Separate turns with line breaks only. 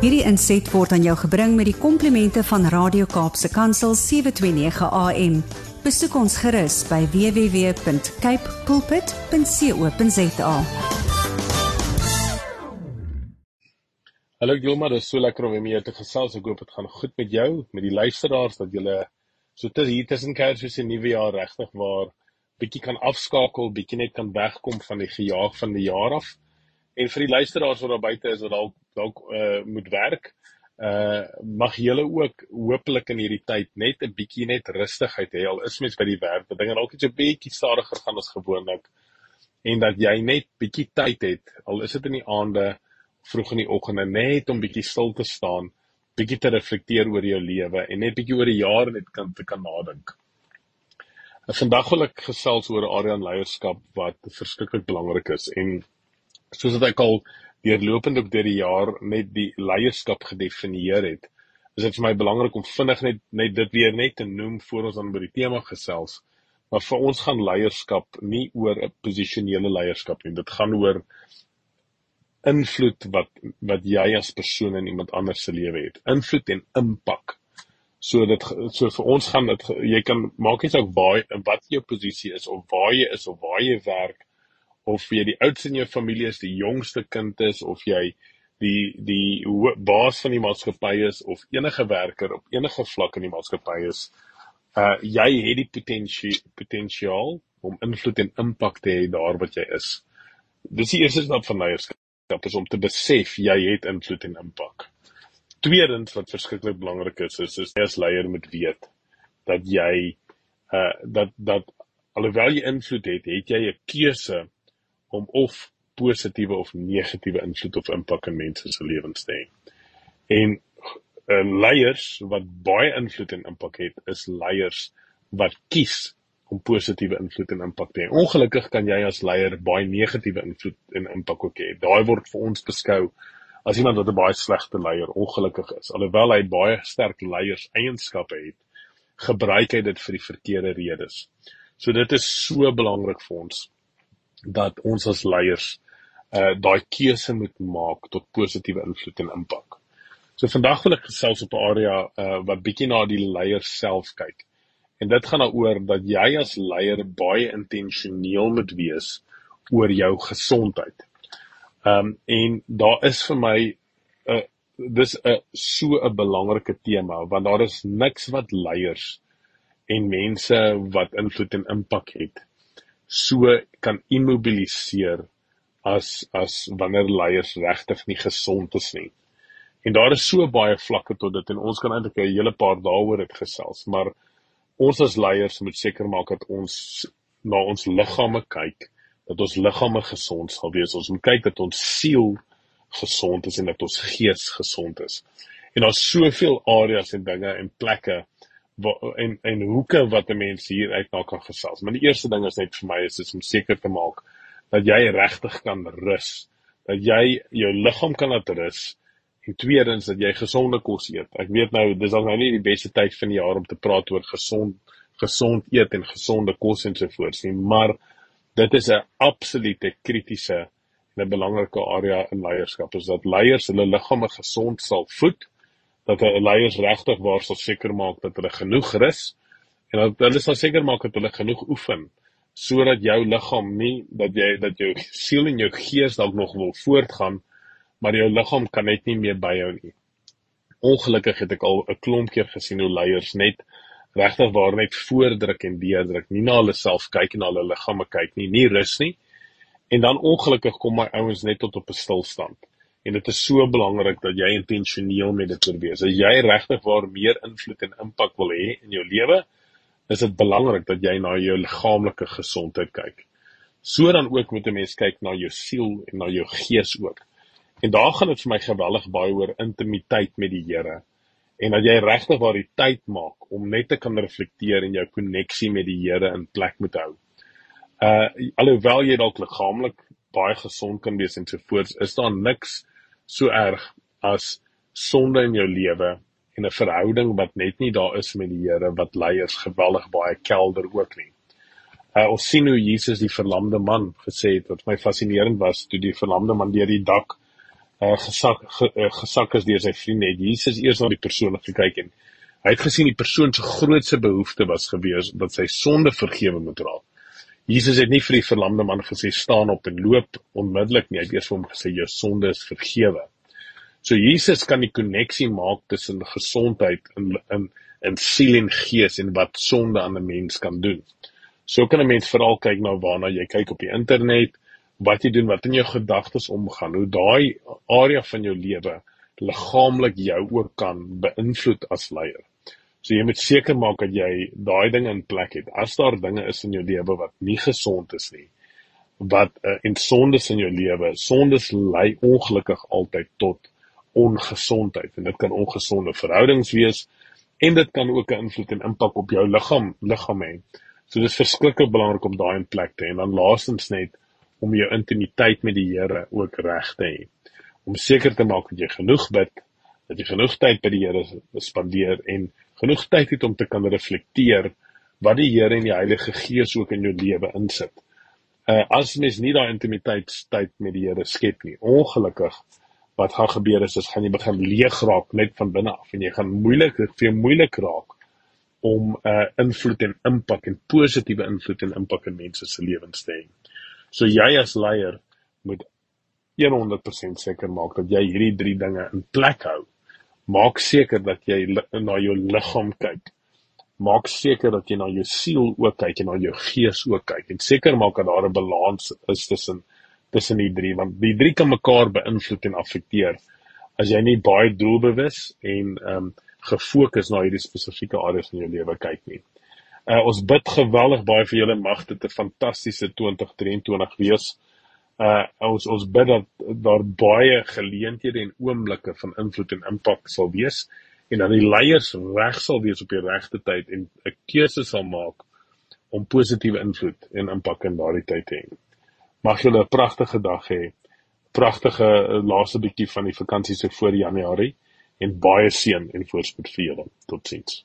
Hierdie inset word aan jou gebring met die komplimente van Radio Kaapse Kansel 729 AM. Besoek ons gerus by www.cape pulpit.co.za.
Hallo Gilma, dit is so lekker om weer te gesels. Ek hoop dit gaan goed met jou, met die luisteraars dat julle so te hier tussen Kersfees en Nuwejaar regtig waar bietjie kan afskakel, bietjie net kan wegkom van die gejaag van die jaar af. En vir die luisteraars wat daar buite is wat dalk dalk uh, moet werk, uh mag julle ook hopelik in hierdie tyd net 'n bietjie net rustigheid hê. Al is mens by die werk, dat dinge dalk net so 'n bietjie stadiger gaan as gewoonlik en dat jy net bietjie tyd het, al is dit in die aande, vroeg in die oggende net om bietjie stil te staan, bietjie te reflekteer oor jou lewe en net bietjie oor die jare net kan te kan nadink. Vandag wil ek gesels oor area en leierskap wat verskriklik belangrik is en soos wat ek al deurlopend ook deur die jaar net die leierskap gedefinieer het, is dit vir my belangrik om vinnig net net dit weer net te noem voor ons dan by die tema gesels. Maar vir ons gaan leierskap nie oor 'n posisionele leierskap nie. Dit gaan oor invloed wat wat jy as persoon in iemand anders se lewe het. Invloed en impak. So dit so vir ons gaan dit jy kan maak nie saak waar wat jou posisie is of waar jy is of waar jy werk of jy die oudste in jou familie is, die jongste kind is of jy die die baas van die maatskappy is of enige werker op enige vlak in die maatskappy is, uh jy het die potensie potensiaal om invloed en impak te hê daar wat jy is. Dis die eerste stap van leierskap is om te besef jy het invloed en impak. Tweedens wat verskriklik belangrik is, is is jy as leier moet weet dat jy uh dat dat alhoewel jy invloed het, het jy 'n keuse om of positiewe of negatiewe invloed of impak in mense se lewens te hê. En uh, leiers wat baie invloed en impak het, is leiers wat kies om positiewe invloed en impak te hê. Ongelukkig kan jy as leier baie negatiewe invloed en impak ook hê. Daai word vir ons beskou as iemand wat 'n baie slegte leier ongelukkig is. Alhoewel hy baie sterk leiers eienskappe het, gebruik hy dit vir die verkeerde redes. So dit is so belangrik vir ons dat ons as leiers uh daai keuse moet maak tot positiewe invloed en impak. So vandag wil ek gesels op 'n area uh wat bietjie na die leier self kyk. En dit gaan daaroor dat jy as leier baie intentioneel moet wees oor jou gesondheid. Um en daar is vir my 'n uh, dis 'n uh, so 'n belangrike tema want daar is niks wat leiers en mense wat invloed en impak het so kan immobiliseer as as wanneer leiers regtig nie gesond is nie. En daar is so baie vlakke tot dit en ons kan eintlik 'n hele paar daaroor dit gesels, maar ons as leiers moet seker maak dat ons na ons liggame kyk, dat ons liggame gesond sal wees. Ons moet kyk dat ons siel gesond is en dat ons gees gesond is. En daar's soveel areas en dinge en plekke en en hoeke wat 'n mens hier uit na kan gesels. Maar die eerste ding is net vir my is, is om seker te maak dat jy regtig kan rus, dat jy jou liggaam kan laat rus en tweedens dat jy gesonde kos eet. Ek weet nou dis al nou nie die beste tyd van die jaar om te praat oor gesond gesond eet en gesonde kos en so voort nie, maar dit is 'n absolute kritiese en 'n belangrike area in leierskap is dat leiers hulle liggame gesond sal voed dat 'n leiers regtig waar sal seker maak dat hulle genoeg rus en dat hulle sal seker maak dat hulle genoeg oefen sodat jou liggaam nie dat jy dat jou siel en jou gees dalk nog wil voortgaan maar jou liggaam kan net nie meer byhou nie. Ongelukkig het ek al 'n klomp keer gesien hoe leiers net regtig waar net voordruk en deurdruk, nie na hulle self kyk en na hulle liggame kyk nie, nie rus nie. En dan ongelukkig kom my ouens net tot op 'n stilstand en dit is so belangrik dat jy intentioneel met dit wees. As jy regtig waar meer invloed en impak wil hê in jou lewe, is dit belangrik dat jy na jou liggaamlike gesondheid kyk. So dan ook moet 'n mens kyk na jou siel en na jou gees ook. En daar gaan dit vir my geweldig baie oor intimiteit met die Here en dat jy regtig waar die tyd maak om net te kan reflekteer en jou koneksie met die Here in plek moet hou. Uh alhoewel jy dalk liggaamlik baie gesond kan wees en so voort, is daar niks so erg as sonde in jou lewe en 'n verhouding wat net nie daar is met die Here wat leiers geweldig baie kelder ook nie. Uh, ons sien hoe Jesus die verlamde man gesê het wat my fascinerend was toe die verlamde man deur die dak uh, gesak ge, uh, gesak is deur sy vriende, het Jesus eers na die persoon gekyk en hy het gesien die persoon se grootste behoefte was gewees dat sy sonde vergewe moet raak. Jesus het nie vir die verlamde man gesê staan op en loop onmiddellik nie, hy het eers vir hom gesê jou sonde is vergewe. So Jesus kan die koneksie maak tussen gesondheid in in in siel en gees en wat sonde aan 'n mens kan doen. So kan 'n mens veral kyk na waarna jy kyk op die internet, wat jy doen, wat in jou gedagtes omgaan, hoe daai area van jou lewe liggaamlik jou ook kan beïnvloed as leier. So jy moet seker maak dat jy daai ding in plek het. As daar dinge is in jou lewe wat nie gesond is nie, wat uh, en sondes in jou lewe, sondes lei ongelukkig altyd tot ongesondheid en dit kan ongesonde verhoudings wees en dit kan ook 'n invloed en impak op jou liggaam liggaam hê. So dis verskriklik belangrik om daai in plek te hê en dan laastens net om jou intimiteit met die Here ook reg te hê. Om seker te maak dat jy genoeg bid, dat jy genoeg tyd by die Here spandeer en genoeg tyd het om te kan reflekteer wat die Here en die Heilige Gees ook in jou lewe insit. Uh as mens nie daai intimiteitstyd met die Here skep nie, ongelukkig wat gaan gebeur is, is gaan jy begin leeg raak net van binne af en jy gaan moeilik vir jou moeilik raak om 'n uh, invloed en impak en positiewe invloed en impak in mense se lewens te hê. So jy as leier moet 100% seker maak dat jy hierdie drie dinge in plek hou. Maak seker dat jy na jou liggaam kyk. Maak seker dat jy na jou siel ook kyk en na jou gees ook kyk en seker maak dat daar 'n balans is tussen tussen die drie want die drie kan mekaar beïnvloed en affekteer as jy nie baie doelbewus en ehm um, gefokus na hierdie spesifieke areas in jou lewe kyk nie. Uh ons bid geweldig baie vir julle mag dit 'n fantastiese 2023 wees. Uh ons ons bid dat daar baie geleenthede en oomblikke van invloed en impak sal wees en dat die leiers reg sal wees op die regte tyd en 'n keuse sal maak om positiewe invloed en impak in daardie tyd te hê. Mag julle 'n pragtige dag hê. Pragtige eh, laaste bietjie van die vakansie se voor Januarie en baie seën en voorspoed vir julle. Totsiens.